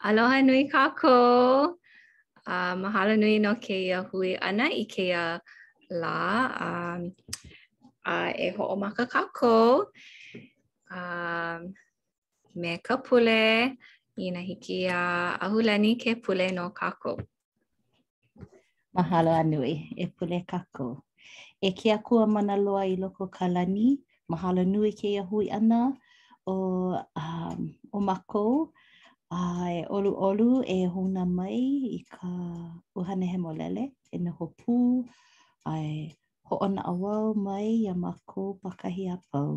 Aloha nui kākou. Uh, mahalo nui no kēia hui ʻana i kēia lā. Um, uh, e hoʻomaka kākou um, me ka pule inā hiki iā Ahulani ke pule no kākou. Mahalo a nui, e pule kākou. E ke Akua mana loa i loko o ka lani, mahalo nui kēia hui ʻana o, um, o mākou, a e ʻoluʻolu e hoʻouna mai i ka ʻUhane Hemolele, e noho pū, a e hoʻonaʻauao mai iā mākou pākahi a pau.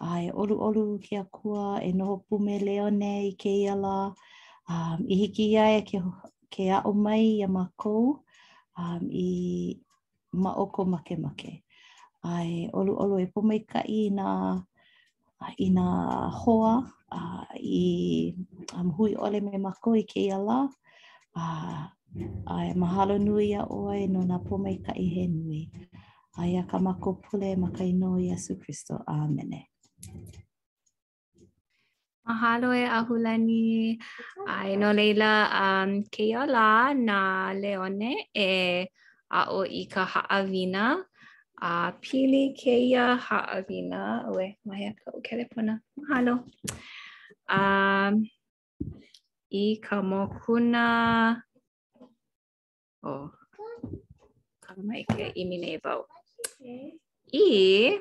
A e ʻoluʻolu ke Akua, e noho pū me Leone i kēia lā, um, i hiki iā ia ke, ke aʻo mai iā mākou um, i ma o kou makemake. A e ʻoluʻolu e pōmaikaʻi i nā a i nā hoa a i um, hui ʻole me mākou i kēia lā. A, a e mahalo nui iā ʻoe no nā pōmaikaʻi he nui. Aia kā mākou pule ma ka inoa o Iesū Kristo. ʻĀmene. Mahalo e Ahulani. ʻAe, no laila, um, kēia lā na Leone e aʻo i ka haʻawina A pili kēia haʻawina, auē, ma hea kaʻu kelepona, mahalo. A i ka mokuna, o, oh, kala mai ke ʻimi nei wau. I,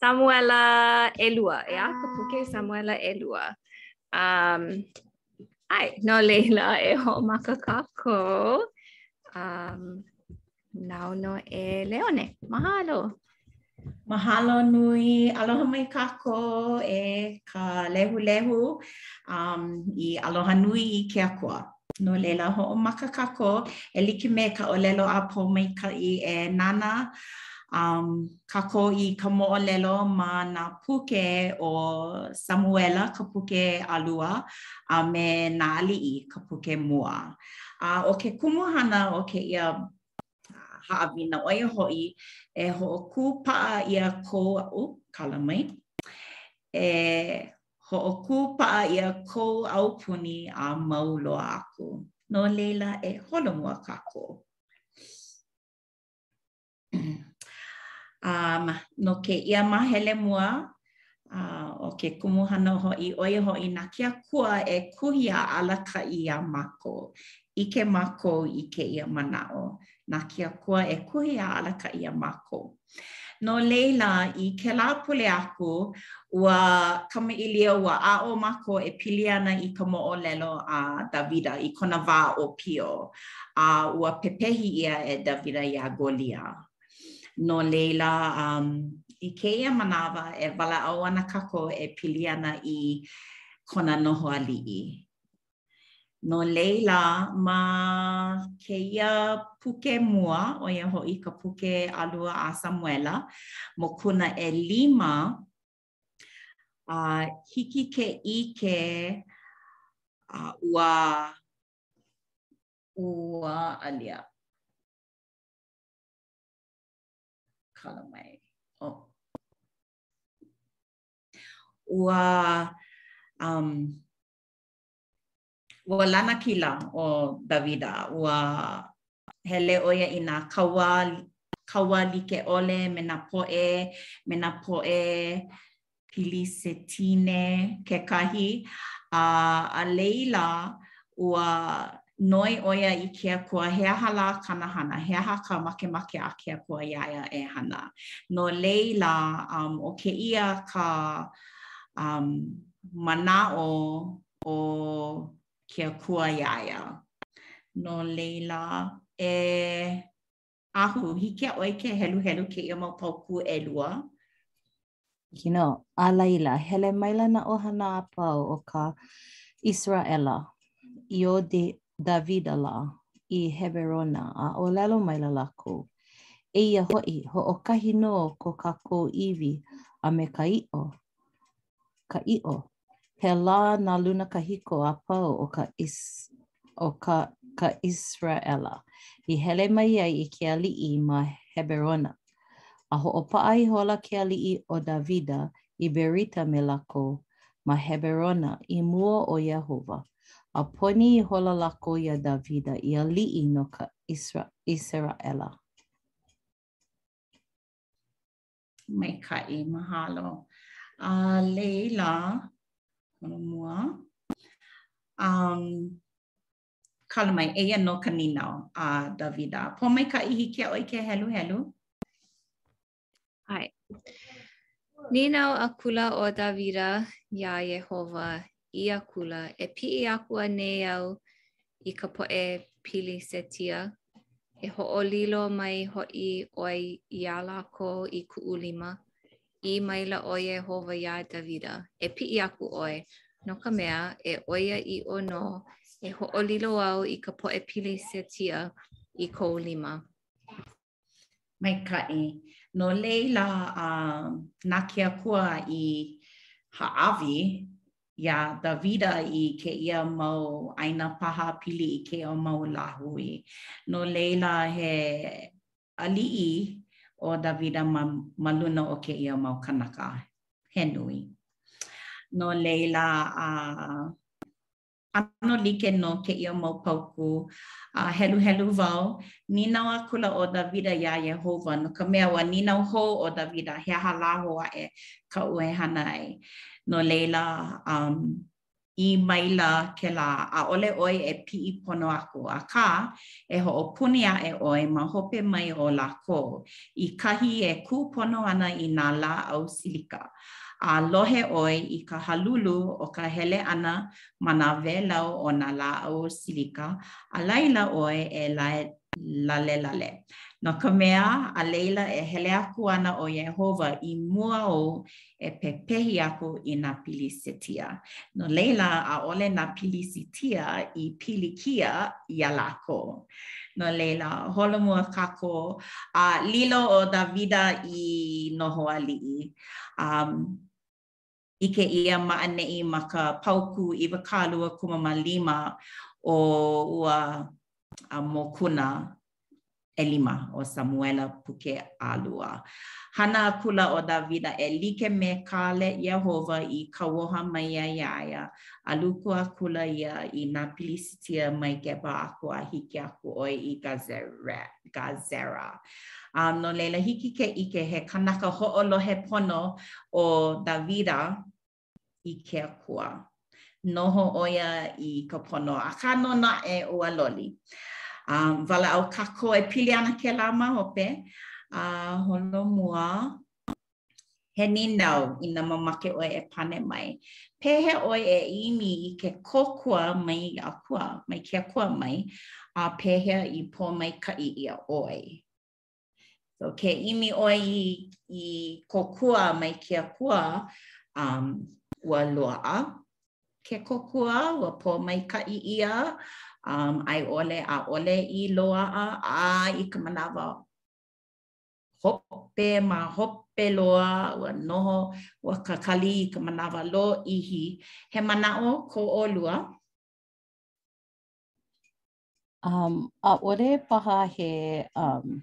Samuela ʻelua, ʻeā, ka puke Samuela ʻelua. Um, ʻae, no laila e hoʻomaka kākou. Um, nāu nō e Leone. Mahalo. Mahalo nui, aloha mai kākou e ka lehulehu um, i aloha nui i ke Akua. No laila hoʻomaka kākou e like me ka ʻōlelo a Pōmaikaʻi e nānā um, kākou i ka moʻolelo ma nā puke ʻo Samuela ka puke ʻalua a me Nā Aliʻi ka puke mua. A ʻo ke kumuhana o kēia haʻawina ʻo ia hoʻi, e hoʻokūpaʻa ʻia kou au, kala mai, e hoʻokūpaʻa ʻia kou aupuni a mau loa aku. No laila e holomua kākou. Um, no kēia māhele mua, uh, ʻo ke kumuhana hoʻi, ʻo ia hoʻi na ke akua e kuhi a alakaʻi iā mākou, ʻike mākou i kēia manaʻo, na ke akua e kuhi a alakaʻi iā mākou. No laila, i kēlā pule aku, ua kamaʻilio, ua aʻo mākou e pili ana i ka moʻolelo a Dāvida i kona wā ʻōpio. a ua pepehi ʻia e Dāvida iā Golia. No laila, um, i kēia manawa e walaʻau ana kākou e pili ana i kona noho aliʻi. No laila, ma kēia puke mua, ʻo ia hoʻi ka puke ʻalua a Samuela, mokuna ʻelima, a hiki ke ʻike a ua Ua alia. Kala mai. Oh. Ua um, ua lanakila ʻo Dāvida. Ua hele ʻo ia i nā kaua, kaua like ʻole me nā poʻe, me nā poʻe Pilisetine kekahi, a a laila, ua noi ʻo ia i ke akua, he aha lā kāna hana? He aha ka makemake a ke akua iā ia e hana? No laila, um, ʻo kēia ka, um, manaʻo o ke akua iā ia. No laila, e Ahu, hiki iā ʻoe ke heluhelu kēia mau paukū ʻelua? Kino, a laila, hele maila nā ʻohana a pau o ka ʻIseraʻela i o Dāvida lā, i Heberona, a ʻōlelo maila lākou, Eia hoʻi, hoʻokahi nō ko kākou iwi a me ka ʻiʻo, ka ʻiʻo, Pēlā nā lunakahiko a pau o ka ʻIs, o ka, ka ʻIsraʻela, i hele mai ai i ke aliʻi ma Heberona. A hoʻopaʻa ihola ke aliʻi ʻo Dāvida i berita me lākou ma Heberona i mua o Iēhova, a poni ihola lākou iā Dāvida i aliʻi no ka ʻIsraʻela. Maikaʻi, mahalo. A leila, kono mua. Um, kala mai, eia no ka ninau a Davida. Po mai ka ihi kia oi ke helu helu. Hai. Ninau a kula o Davida ya Yehova ʻĪ akula, E piʻi aku anei au i ka poʻe Pilisetia, e hoʻolilo mai hoʻi ʻoe iā lākou i kuʻu lima? ʻĪ maila ʻo Iēhova iā Dāvida, E piʻi aku ʻoe, no ka mea, e ʻoiaʻiʻo nō, e hoʻolilo au i ka poʻe Pilisetia i kou lima. Maikaʻi. No laila, a na ke Akua i hāʻawi iā Dāvida i kēia mau ʻāina paha pili i kēia mau lāhui. No laila, he aliʻi ʻo Dāvida ma ma luna o kēia mau kanaka he nui. No laila, a. ʻano like nō kēia mau paukū, a heluhelu wau, nīnau akula ʻo Dāvida iā Iēhova, no ka mea, ua nīnau hou ʻo Dāvida, he aha lā hou aʻe kaʻu e hana ai. No laila, ʻī maila kēlā, ʻAʻole ʻoe e piʻi pono aku, akā, e hoʻopuni aʻe ʻoe ma hope mai o lākou, i kahi e kūpono ana i nā lāʻau silika. a lohe ʻoe i ka halulu o ka hele ʻana ma nā wēlau o nā lāʻau silika, a laila ʻoe e lae lalelale, no ka mea, a laila e hele aku ana ʻo Iēhova i mua ou e pepehi aku i nā Pilisetia. No laila, ʻaʻole nā Pilisetia i pilikia iā lākou. No laila, holomua kākou, a lilo ʻo Dāvida i noho aliʻi. A ʻike ʻia ma ʻaneʻi ma ka paukū iwakālua kumamālima o ua mokuna ʻelima, ʻo Samuela puke ʻalua. Hana akula ʻo Dāvida e like me kā lei Iēhova i kauoha mai ai iā ia, a luku akula ia i nā Pilisitia mai Geba aku a hiki aku ʻoe i Gazera. A no laila hiki ke ʻike he kanaka hoʻolohe pono ʻo Dāvida i ke Akua. Noho ʻo ia i ka pono, akā nō naʻe ua loli. A walaʻau kākou e pili ana kēlā ma hope, a holomua He nīnau, inā mamake ʻoe e pane mai, pehea ʻoe e ʻimi i ke kōkua mai Akua, mai ke Akua mai, a pehea i pōmaikaʻi ʻia ʻoe? So ke ʻimi ʻoe i, i kōkua mai ke Akua, um, ua loaʻa ke kōkua, ua pōmaikaʻi ʻia, um, a i ʻole, ʻaʻole i loaʻa, a i ka manawa Hope ma hope loa, ua noho ua kakali i ka manawa lōʻihi. He manaʻo ko ʻolua. Um, ʻaʻole paha he um,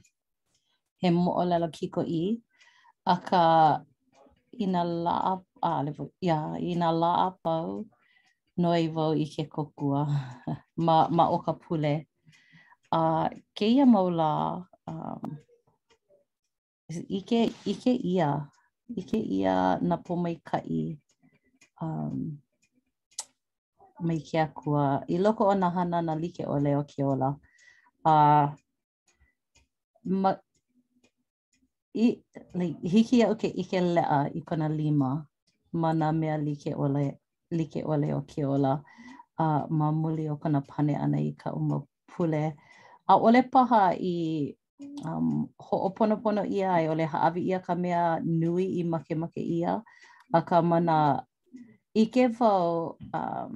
he moʻolelo kikoʻī, akā i nā lā a a ia i nā lā a pau noi wau i ke kōkua ma ma o ka pule. A kēia mau lā, um, ʻike, ʻike ʻia, ʻike ʻia nā pōmaikaʻi um, mai ke akua i loko o nā hana nā like ʻole o ke ola. Uh, ma, i, like, hiki iaʻu ke ʻike leʻa i kona lima ma nā mea like ʻole, like ʻole o ke ola a uh, ma muli o kona pane ʻana i kaʻu mau pule. ʻAʻole paha i um, hoʻoponopono ʻia a i ʻole hāʻawi ʻia ka mea aʻu i makemake ʻia, akā manaʻ ʻo wau um,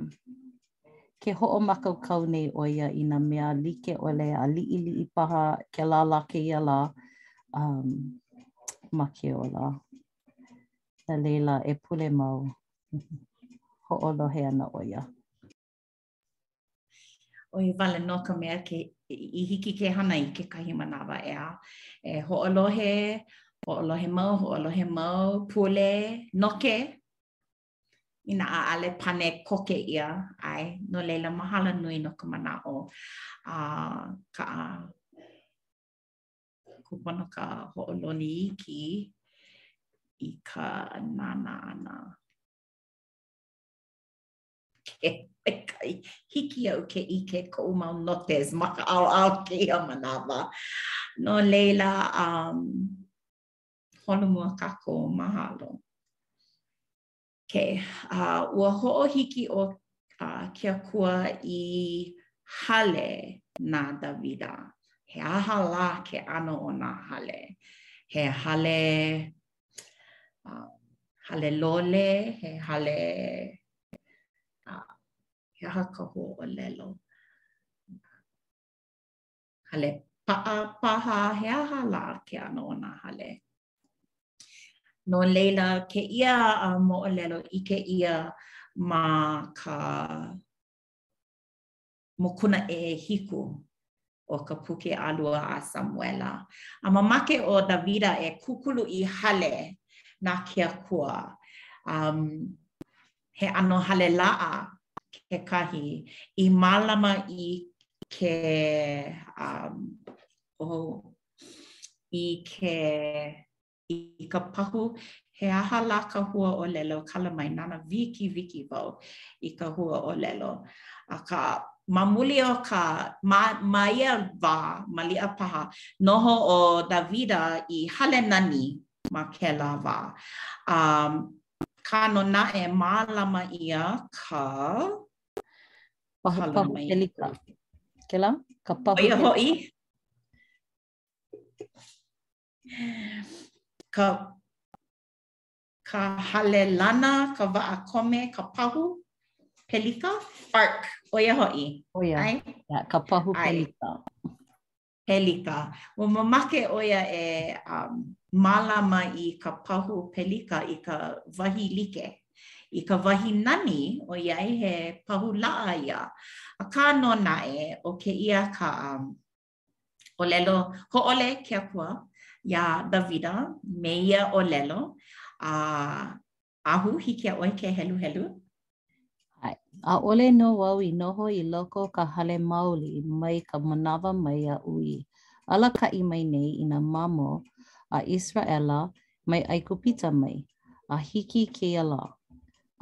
ke hoʻomākaukau nei ʻo ia i nā mea like ʻole a liʻiliʻi paha kēlā lā kēia lā um, ma ke ola. No laila e pule mau hoʻolohe ana ʻo ia. ʻOi wale nō ka mea ke, e hiki ke hana i kekahi manawa, ʻeā, e hoʻolohe, hoʻolohe mau, hoʻolohe mau, pule, noke, inā ʻaʻole pane koke ʻia, ʻae, no laila, mahalo nui no ka manaʻo akā kūpono ka hoʻololi iki i ka nānā ʻana. Ē, maikaʻi, hiki iaʻu ke ʻike koʻu mau notes ma ka ʻaoʻao i kēia manawa. No laila, um, holomua kākou, mahalo. Okay, uh, ua hoʻohiki ʻo uh, ke akua i hale na Dāvida. He aha lā ke ʻano o nā hale? He hale uh, hale lole, he hale uh, he aha ka huaʻōlelo. Hale paʻa paha, he aha lā ke ʻano o nā hale. No laila, kēia uh, moʻolelo ʻike ʻia ma ka mokuna ʻehiku o ka puke ʻalua a Samuela, a mamake ʻo Dāvida e kūkulu i hale na ke Akua, um, he ʻano hale laʻa kahi e mālama i ke, um, oh, i ke i ka pahu he aha lā ka hua ʻōlelo kala mai nānā wikiwiki wau i ka hua ʻōlelo. Akā, ma muli o ka, ma, ma ia wā maliʻa paha, noho ʻo Davida i hale nani ma kēlā wā. Akā nō naʻe, mālama ʻia ka, pahu, pahu pelika. Kēlā? Ka pahu pelika. ʻO ia hoʻi? Ka, ka hale lana, ka waʻa kome, ka pahu pelika, ark, ʻo ia hoʻi. ʻO ia, ʻAe? Yeah, ka pahu ʻAe. pelika. Pelika. Ua mamake ʻo ia e um, mālama i ka pahu pelika i ka wahi like. I ka wahi nani, ʻoiai he pahu laʻa ia. Akā nō naʻe, ʻo kēia ka, um, ʻōlelo hōʻole ke Akua iā Dāvida me ia ʻōlelo, a Ahu, hiki iā ʻoe ke heluhelu. ʻAe, ʻaʻole nō au i noho i loko o ka hale maoli mai ka manawa mai aʻu i alakaʻi mai nei i nā mamo a ʻIseraʻela mai ʻAigupita mai, a hiki i kēia lā.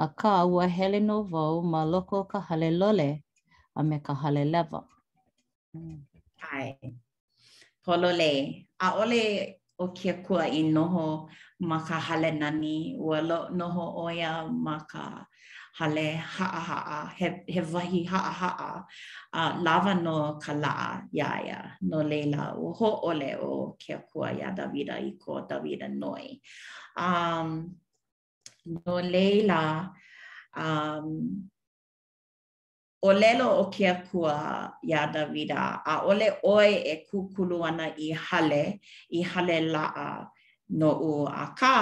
Akā, ua hele nō wau ma loko o ka hale lole a me ka hale lewa. ʻAe. Pololei. ʻAʻole ʻo ke Akua i noho ma ka hale nani, ua lo noho ʻo ia ma ka hale haʻahaʻa, he, he wahi haʻahaʻa, a lawa nō kēlā iā ia. No laila, ua hōʻole ʻo ke Akua iā Davida i ko Davida noi. Um, no laila, um, ʻōlelo ʻo ke Akua iā Dāvida, ʻAʻole ʻoe e kūkulu ana i hale, i hale laʻa noʻu, akā,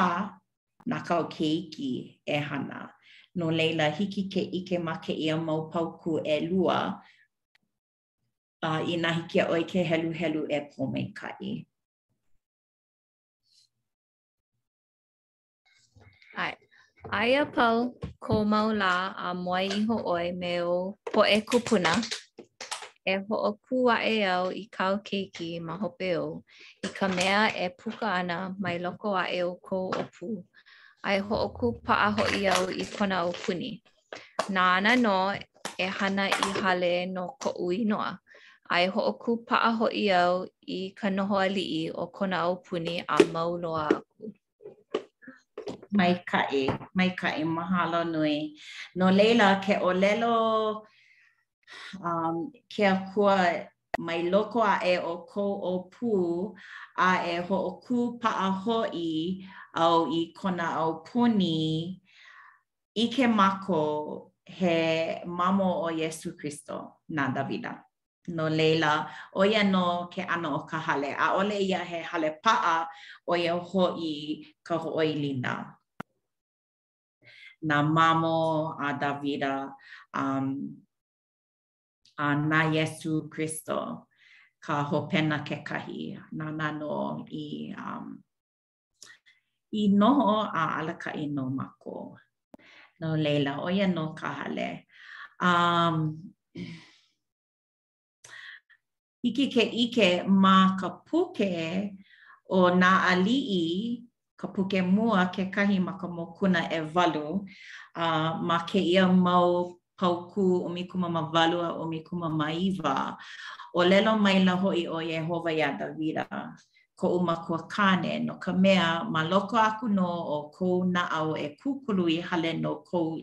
na kāu keiki e hana. No laila, hiki ke ʻike ma kēia mau paukū ʻelua, a inā hiki iā ʻoe ke heluhelu, e Pōmaikaʻi. ʻAe. Aia pau kou mau lā a moe iho ʻoe me ou poʻe kūpuna, e hoʻokū aʻe au i kāu keiki ma hope ou, i ka mea e puka ana mai loko aʻe o kou ʻōpū, a e hoʻokū paʻa hoʻi au i kona aupuni. Nāna nō e hana i hale no koʻu inoa, a e hoʻokū paʻa hoʻi au i ka noho aliʻi o kona aupuni a mau loa aku. Maikaʻi, maikaʻi, mahalo nui. No laila, ke ʻōlelo ke Akua mai loko aʻe o kou ʻōpū, a e hoʻokūpaʻa hoʻi au i kona aupuni, ʻike mākou he mamo o Iesū Kristo, na Dāvida. No laila, ʻo ia nō ke ʻano o ka hale, ʻaʻole ia he hale paʻa, ʻo ia hoʻi ka hoʻoilina. Nā mamo a Dāvida a na Iesū Kristo ka hopena kekahi, nāna nō i i noho a alakaʻi no mākou. No laila, ʻo ia nō ka hale. Um, hiki ke ʻike ma ka puke o nā aliʻi, ka puke mua kekahi ma ka mokuna ʻewalu, uh, ma kēia mau paukū ʻumikumamāwalu a ʻumikumamāiwa, ʻōlelo maila hoʻi ʻo Iēhova iā Dāvida, koʻu makuakāne, No ka mea, ma loko aku nō o kou naʻau e kūkulu i hale no kou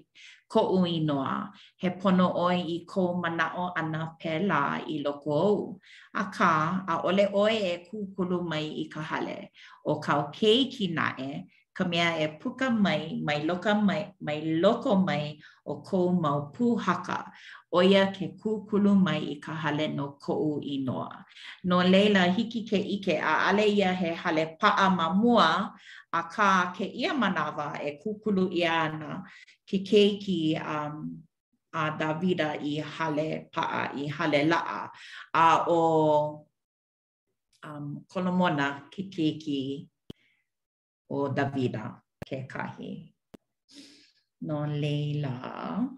koʻu inoa, he pono ʻoe i kou manaʻo ʻana pēlā i loko ou, akā, ʻaʻole ʻoe e kūkulu mai i ka hale, ʻo kāu keiki naʻe, ka mea e puka mai mai loka mai mai loko mai o kou mau pūhaka, ʻo ia ke kūkulu mai i ka hale no koʻu inoa. No laila, hiki ke ʻike, ʻaʻole ia he hale paʻa ma mua, akā, kēia manawa e kūkulu ʻia ana ke keiki a a Dāvida i hale paʻa, i hale laʻa, a ʻo. um, Kolomona ke keiki o Dāvida kekahi. No laila,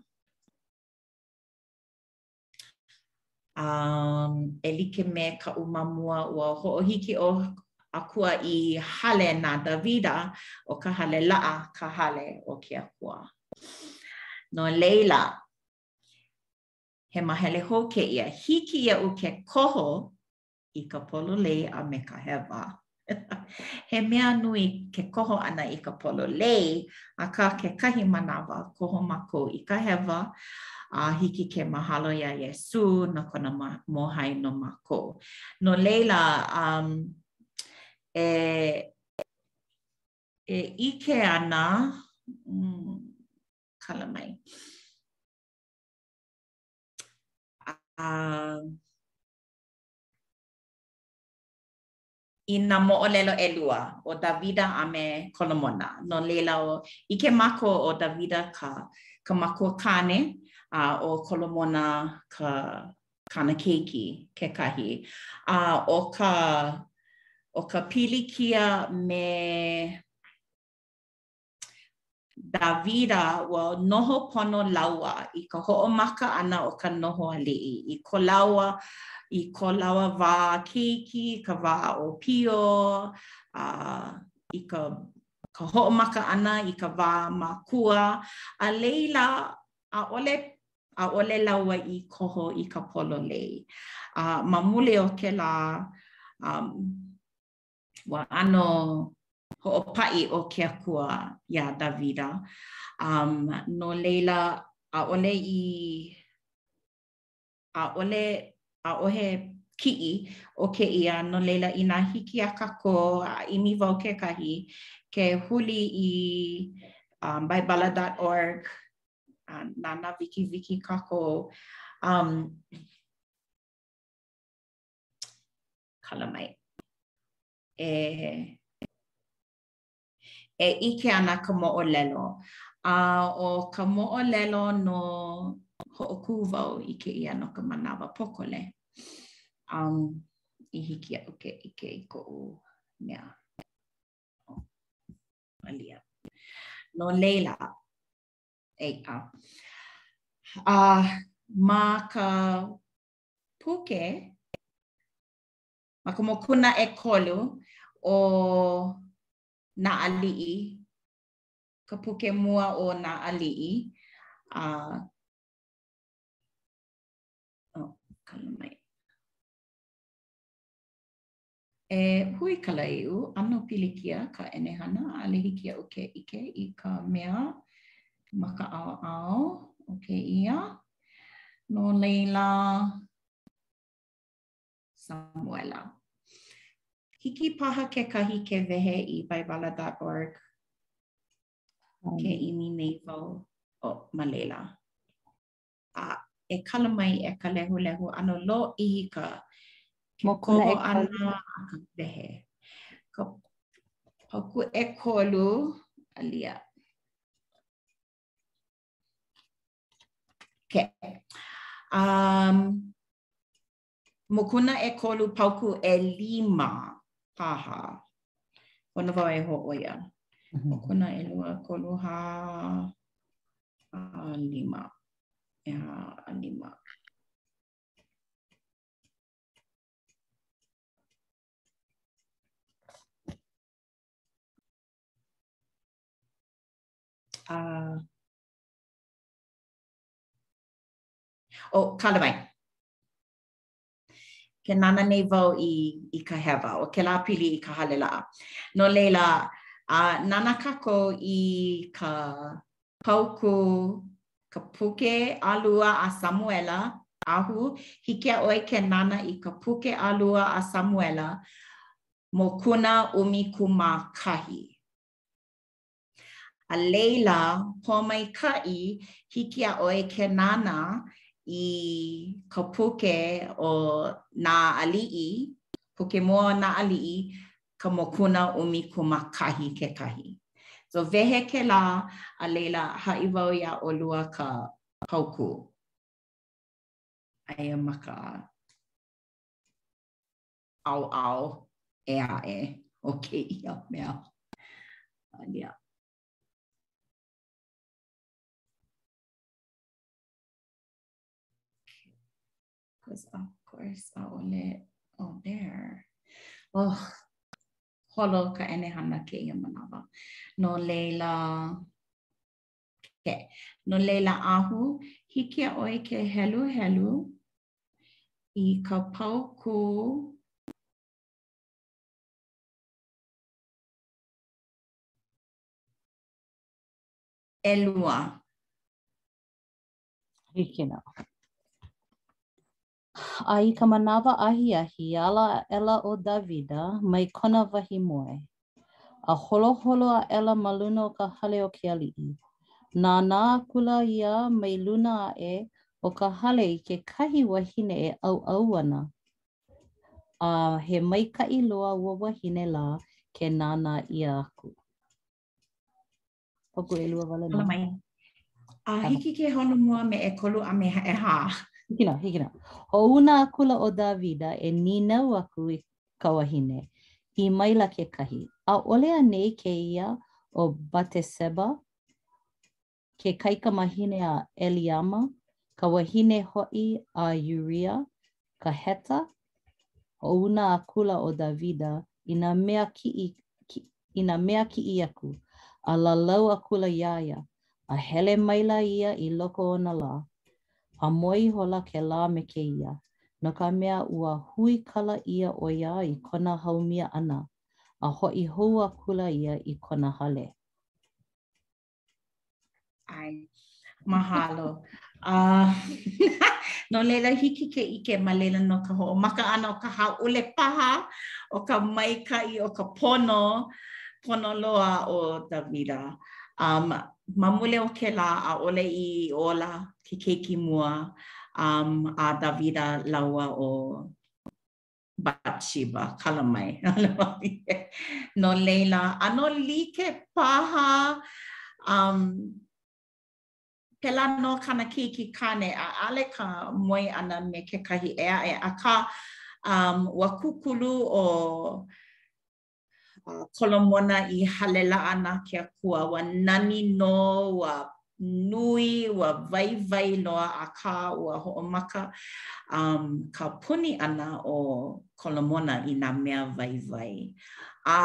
um, e like me kaʻu ma mua, ua hoʻohiki ʻo Akua i hale na Dāvida, ʻo ka hale laʻa ka hale o ke Akua. No laila, He mahele hou kēia. Hiki iaʻu ke koho i ka pololei a me ka hewa. He mea nui ke koho ʻana i ka pololei, akā kekahi manawa, koho mākou i ka hewa a hiki ke mahalo iā Iesū no kona mōhai no mākou. No laila, um, e, e ʻike ana, mm, kala mai. A i nā moʻolelo ʻelua, ʻo Dāvida a me Kolomona. No laila, ʻike mākou ʻo Dāvida ka, ka makua kāne, a ʻo Kolomona kā kāna keiki kekahi. A ʻo ka, ʻo ka pilikia me Dāvida, ua noho pono lāua i ka hoʻomaka ʻana o ka noho aliʻi, i ko lāua, i ko lāua wā keiki, ka wā ʻōpio, a i ka ka hoʻomaka ʻana i ka wā makua, a laila, ʻaʻole ʻaʻole lāua i koho i ka pololei. A ma muli o kēlā, um. ua ʻano hoʻopaʻi ʻo ke Akua iā Dāvida. Um, no laila, ʻaʻole i ʻaʻole ʻaʻohe kiʻi o kēia, no laila inā hiki iā kākou a ʻimi wau kekahi, ke huli i um, Baibala.org, uh, nānā wikiwiki kākou. Um, kala mai. E e ʻike ana ka moʻolelo. A ʻo ka moʻolelo no hoʻokū wau i kēia no ka manawa pōkole. Um, i hiki iaʻu ke ʻike i koʻu mea. Alia. No laila, eia. Uh, ma ka Puke, ma ka mokuna ʻekolu o nā aliʻi, ka puke mua o nā aliʻi, a E huikala iaʻu, ʻano pilikia ka ʻenehana ʻaʻole hiki iaʻu ke ʻike i ka mea ma ka ʻaoʻao o kēia. No laila, Samuela. Hiki paha kekahi ke wehe i Baibala.org ke ʻimi nei wau ma laila. a e kala mai e ka lehulehu ʻano lōʻihi ka koho ʻana a ka wehe. Ka paku ʻekolu alia. Okay. Um, Mokuna ʻekolu pauku ʻelima, haha. Pono wau e hōʻoia. Mokuna ʻelua, ʻekolu, hā, ʻelima. Ea, ʻelima. Uh, oh, Kalawai. Ke nānā nei wau i, i ka hewa o kēlā pili i ka hale laʻa. No laila, a nānā kākou i ka paukū, ka puke ʻalua a Samuela, Ahu, hiki iā ʻoe ke nānā i ka puke ʻalua a Samuela, mokuna ʻumikūmākahi. A laila, Pōmaikaʻi, hiki iā ʻoe ke nānā i ka puke o nā aliʻi, puke mua o nā aliʻi, ka mokuna ʻumikūmākahi kekahi. So, wehe kēlā, a laila, haʻi wau iā ʻolua ka paukū. Aia ma ka. ʻaoʻao ʻē aʻe o kēia mea. Aia. Because of course, ʻaʻole, oh, there. Oh, holo ka ʻenehana kēia manawa. No laila, ke. No laila Ahu, hiki iā ʻoe ke heluhelu i ka paukū ʻelua. Hiki nō. A i ka manawa ahiahi, ala aʻela ʻo Dāvida mai kona wahi moe, a holoholo aʻela ma luna o ka hale o ke aliʻi, nānā akula ia mai luna aʻe o ka hale i kekahi wahine e ʻauʻau ana, a he maikaʻi loa ua wahine lā ke nānā ʻia aku. Paukū ʻelua wale nō. Kala mai. A hiki ke holomua me ʻekolu a me ʻehā. Hiki nō, hiki nō. Hoʻouna akula ʻo Dāvida e nīnau aku i ka wahine. ʻĪ maila kekahi. ʻAʻole anei kēia ʻo Bateseba, ke kaikamahine a ʻEliama, ka wahine hoʻi a ʻUria, ka Heta, hoʻouna akula ʻo Dāvida i nā mea kiʻi i nā mea kiʻi aku, a lālau akula iā ia, a hele maila ia i loko ona lā, a moe ihola kēlā me kēia, no ka mea, ua huikala ʻia ʻo ia i kona haumia ʻana, a hoʻi hou akula ia i kona hale. ʻAe, mahalo. Uh, no laila hiki ke ʻike ma laila nō ka hoʻomaka ʻana o ka hāʻule paha o ka maikaʻi o ka pono pono loa o Davida. Um, ma muli o kēlā ʻaʻole i ola ke keiki mua um, a Davida lāua ʻo Bathsheba, kala mai. no laila, ʻano like paha, um, pēlā nō kāna keiki kāne, ʻaʻale ka moe ʻana me kekahi ʻē aʻe, akā, um, ua kūkulu ʻo Kolomona i hale laʻa na ke akua, ua nani nō, ua nui, ua waiwai loa akā ua hoʻomaka um, ka puni ʻana o Kolomona i nā mea waiwai. A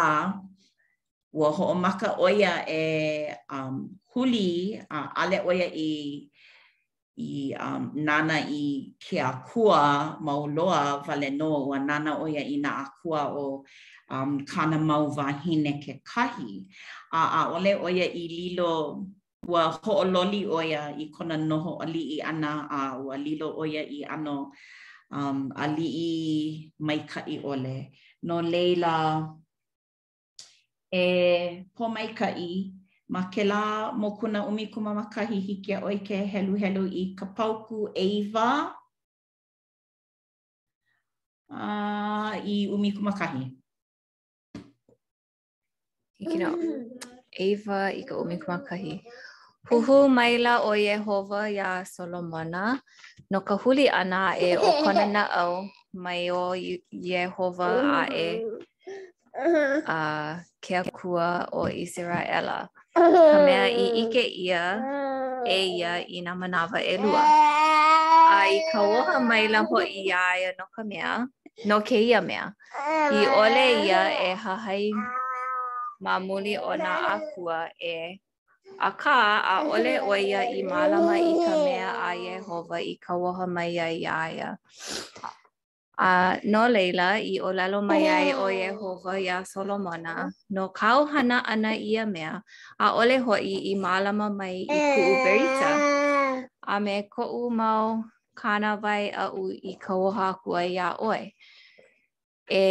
ua hoʻomaka ʻo ia e um, huli a ʻaʻale ʻo ia i i um, nānā i ke akua mau loa wale nō, ua nānā ʻo ia i nā akua o um, kāna mau wāhine kekahi, a ʻaʻole ʻo ia i lilo ua hoʻololi ʻo ia i kona noho aliʻi ʻana a ua lilo ʻo ia i ʻano um, aliʻi maikaʻi ʻole. No laila, e Pōmaikaʻi ma kēlā mokuna ʻumikumamākahi hiki iā ʻoe ke heluhelu i ka paukū ʻeiwa a i ʻumikūmākahi. Hiki nō. ʻeiwa i ka ʻumikūmākahi. Huhū maila ʻo Iēhova iā Solomona no ka huli ʻana aʻe o kona naʻau mai o Iēhova aʻe uh-huh. a ke akua o ʻIseraʻela, ka uh-huh. mea i ʻike ʻia uh-huh. e ia i nā manawa ʻelua. A i kauoha maila hoʻi iā ia no ka mea, no kēia mea, i ʻole ia e hahai ma muli o nā akua ʻē. Akā ʻaʻole ʻo ia i mālama i ka mea a Iēhova i kauoha mai ai iā ia. A no laila, i ʻōlelo mai ai ʻo Iēhova iā Solomona, No kāu hana ʻana i ia mea, ʻaʻole hoʻi i mālama mai i kuʻu berita, a me koʻu mau kānāwai aʻu i kauoha aku ai iā ʻoe, e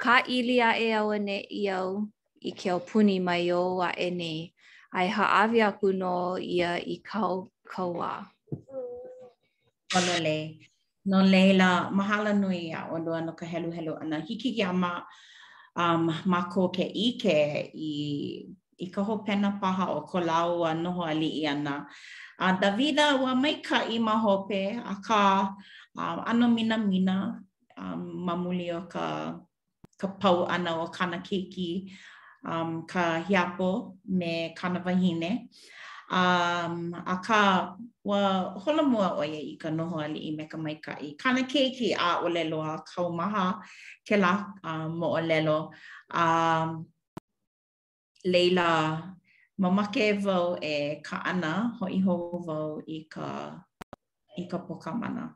kāʻili aʻe auaneʻi au i ke aupuni mai ou aʻe nei, a e hāʻawi aku nō ia i kāu kauā. Mahalo e. No laila, mahalo nui iā ʻolua no ka heluhelu ʻana. Hiki iā ma, um, mākou ke ʻike i, i ka hopena paha o ko lāua noho aliʻi ʻana. A Davida, ua maikaʻi ma hope, akā, um, ʻano minamina, um, ma muli o ka ka pau ʻana o kāna keiki um, ka hiapo me kāna wahine. Um, akā, ua holomua ʻo ia i ka noho aliʻi me ka maikaʻi. Kāna keiki ʻaʻole loa, kaumaha kēlā uh, moʻolelo. Um, laila, mamake wau e kaʻana hoʻi hou wau i ka, i ka pokamana.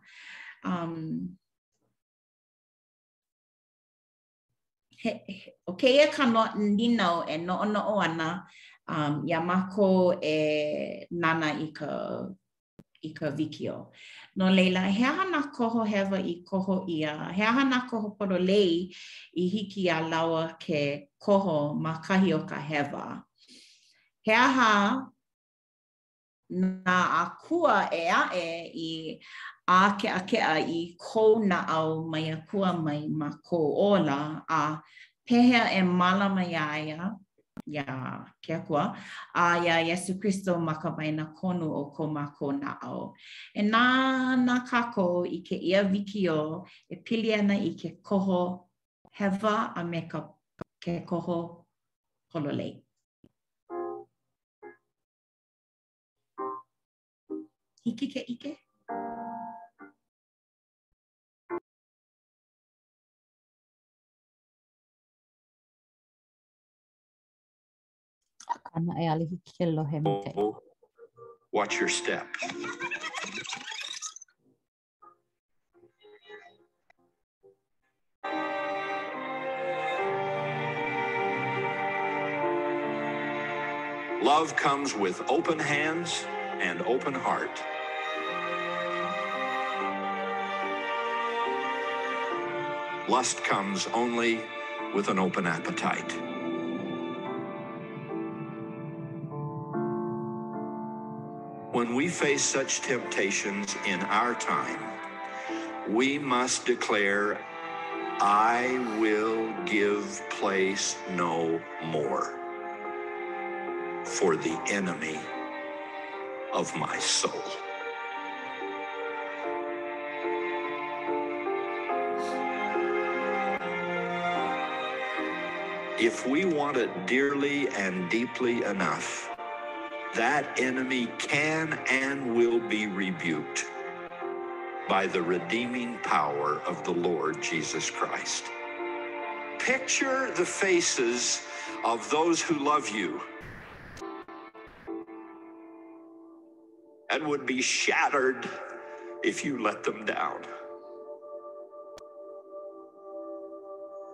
Um, he, ʻo kēia ka no, nīnau e noʻonoʻo ana um, iā mākou e nānā i ka, i ka wikiō. No laila, he aha nā koho hewa i koho ʻia, he aha nā koho pololei i hiki iā lāua ke koho ma kahi o ka hewa. He aha nā akua ʻē aʻe i ʻākeʻakeʻa i kou naʻau mai Akua mai ma kou ola, a pehea e mālama iā ia, iā ke Akua, a iā Iesū Kristo ma ka waenakonu o ko mākou naʻau. E nānā kākou i kēia wikiō e pili ana i ke koho hewa a me ka ke koho pololei. Hiki ke ʻike? Akā naʻe ʻaʻole hiki ke lohe maikaʻi. Watch your step. Love comes with open hands and open heart. Lust comes only with an open appetite. When we face such temptations in our time, we must declare, I will give place no more for the enemy of my soul. If we want it dearly and deeply enough, that enemy can and will be rebuked by the redeeming power of the Lord Jesus Christ. Picture the faces of those who love you and would be shattered if you let them down.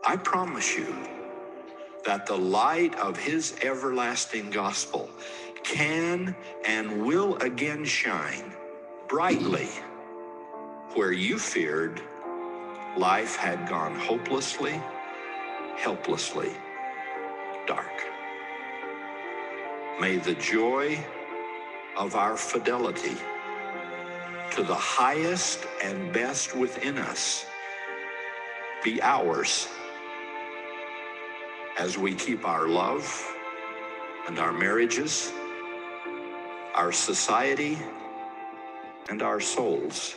I promise you that the light of his everlasting gospel can and will again shine brightly where you feared life had gone hopelessly, helplessly dark. May the joy of our fidelity to the highest and best within us be ours as we keep our love and our marriages, our society, and our souls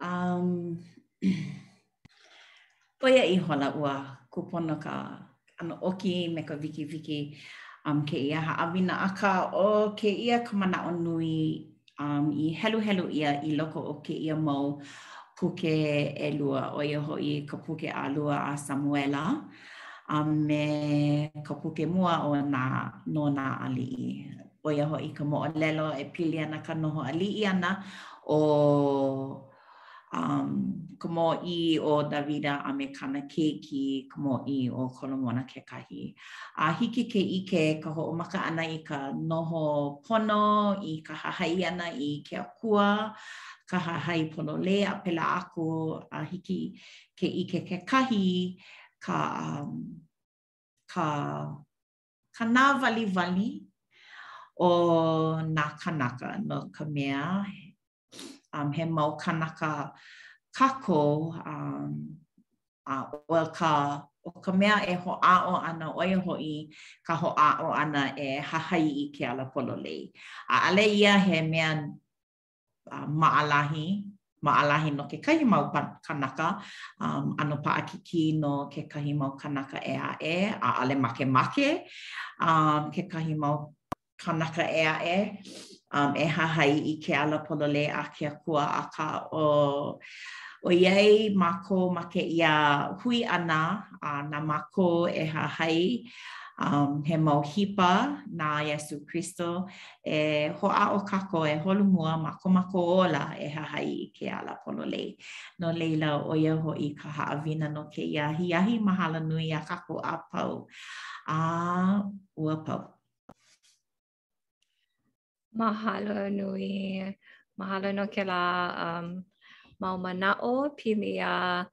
Um, ʻo ia ihola ua kūpono ka ʻano ʻoki me ka wikiwiki um, kēia haʻawina akā ʻo kēia ka manaʻo nui um, i heluhelu ʻia i loko o kēia mau puke ʻelua ʻo ia hoʻi ka puke ʻalua a Samuela um, me ka puke mua o nā no nā aliʻi. ʻo ia hoʻi ka moʻolelo e pili ana ka noho aliʻi ʻana o um, ka mōʻī ʻo Davida a me kāna keiki, ka mōʻī ʻo Kolomona kekahi. A hiki ke ʻike ka hoʻomaka ʻana i ka noho pono, i ka hahai ʻana i ke akua, ka hahai pololei a pēlā aku, a hiki ke ʻike kekahi ka, um, ka ka nāwaliwali o nā kānaka no ka mea um, he mau kānaka kākou um, a ʻo ka ʻo ka mea e hoʻāʻo ana ʻo ia hoʻi ka hoʻāʻo ʻana e hahai i ke ala pololei. ʻAʻole ia he mea maʻalahi, maʻalahi no kekahi mau kānaka, um, ʻano paʻakikī no kekahi mau kānaka ʻē aʻe, ʻaʻole makemake, um, kekahi mau kānaka ʻē aʻe, um, e hahai i ke ala pololei a ke Akua akā, o, ʻoiai mākou ma kēia hui ʻana a na mākou e hahai um, he mau hipa na Iesū Kristo E hoʻāʻo kākou e holomua ma ko mākou ola e hahai i ke ala pololei. No laila, ʻo ia hoʻi ka haʻawina no kēia ahiahi mahalo nui iā kākou a pau. A ua pau. Mahalo nui. Mahalo no kēlā um, mau manaʻo pili iā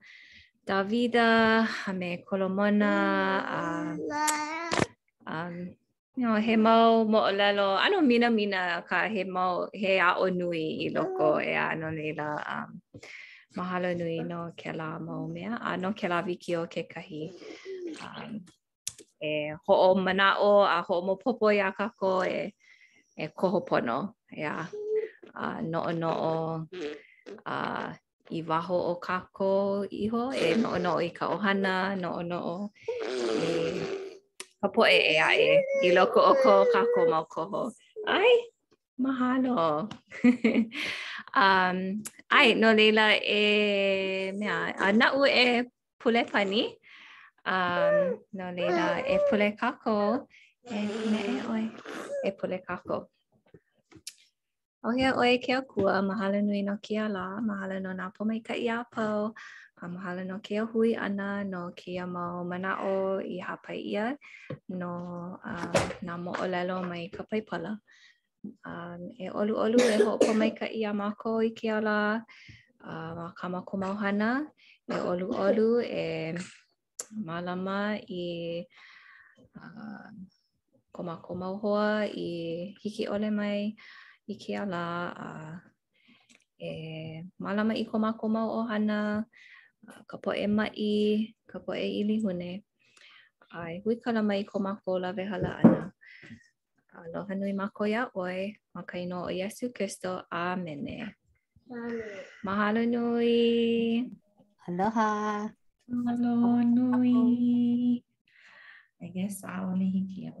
Davida a me Kolomona a um, No, he mau moʻolelo ʻano minamina akā he mau he aʻo nui i loko mm. ea no laila um, mahalo nui no kēlā mau mea a no kēlā wikiō kekahi um, e hoʻomanaʻo a hoʻomaopopo iā kākou e, e koho pono ea a noʻonoʻo a i waho o kākou iho e noʻonoʻo i ka ʻohana, noʻonoʻo i ka poʻe ʻē aʻe i loko o ko kākou mau koho. ʻAe, mahalo. um, ʻae, no laila e mea, a naʻu e pule pani, um, no laila e pule kākou, e pule e oi, e pule kākou. ʻAuhea ʻoe ke Akua, mahalo nui no kēia lā, mahalo no nā pōmaikaʻi a pau, a mahalo no kēia hui ʻana, no kēia mau manaʻo i hāpai ʻia no um, nā moʻolelo mai ka Paipala. Um, e ʻoluʻolu e hoʻopōmaikaʻi iā mākou i kēia lā, uh, ma kā mākou mau hana, e ʻoluʻolu e mālama i uh, ko mākou mau hoa i hiki ʻole mai i kēia lā a uh, e mālama i ko mākou mau ʻohana, uh, ka poʻe maʻi, ka poʻe ilihune, a e huikala mai i ko mākou lawehala ʻana. Aloha nui mākou iā ʻoe, ma ka inoa o Iesu Kristo, āmene. Mahalo nui. Aloha. Aloha nui. I guess ʻaʻole hiki iaʻu.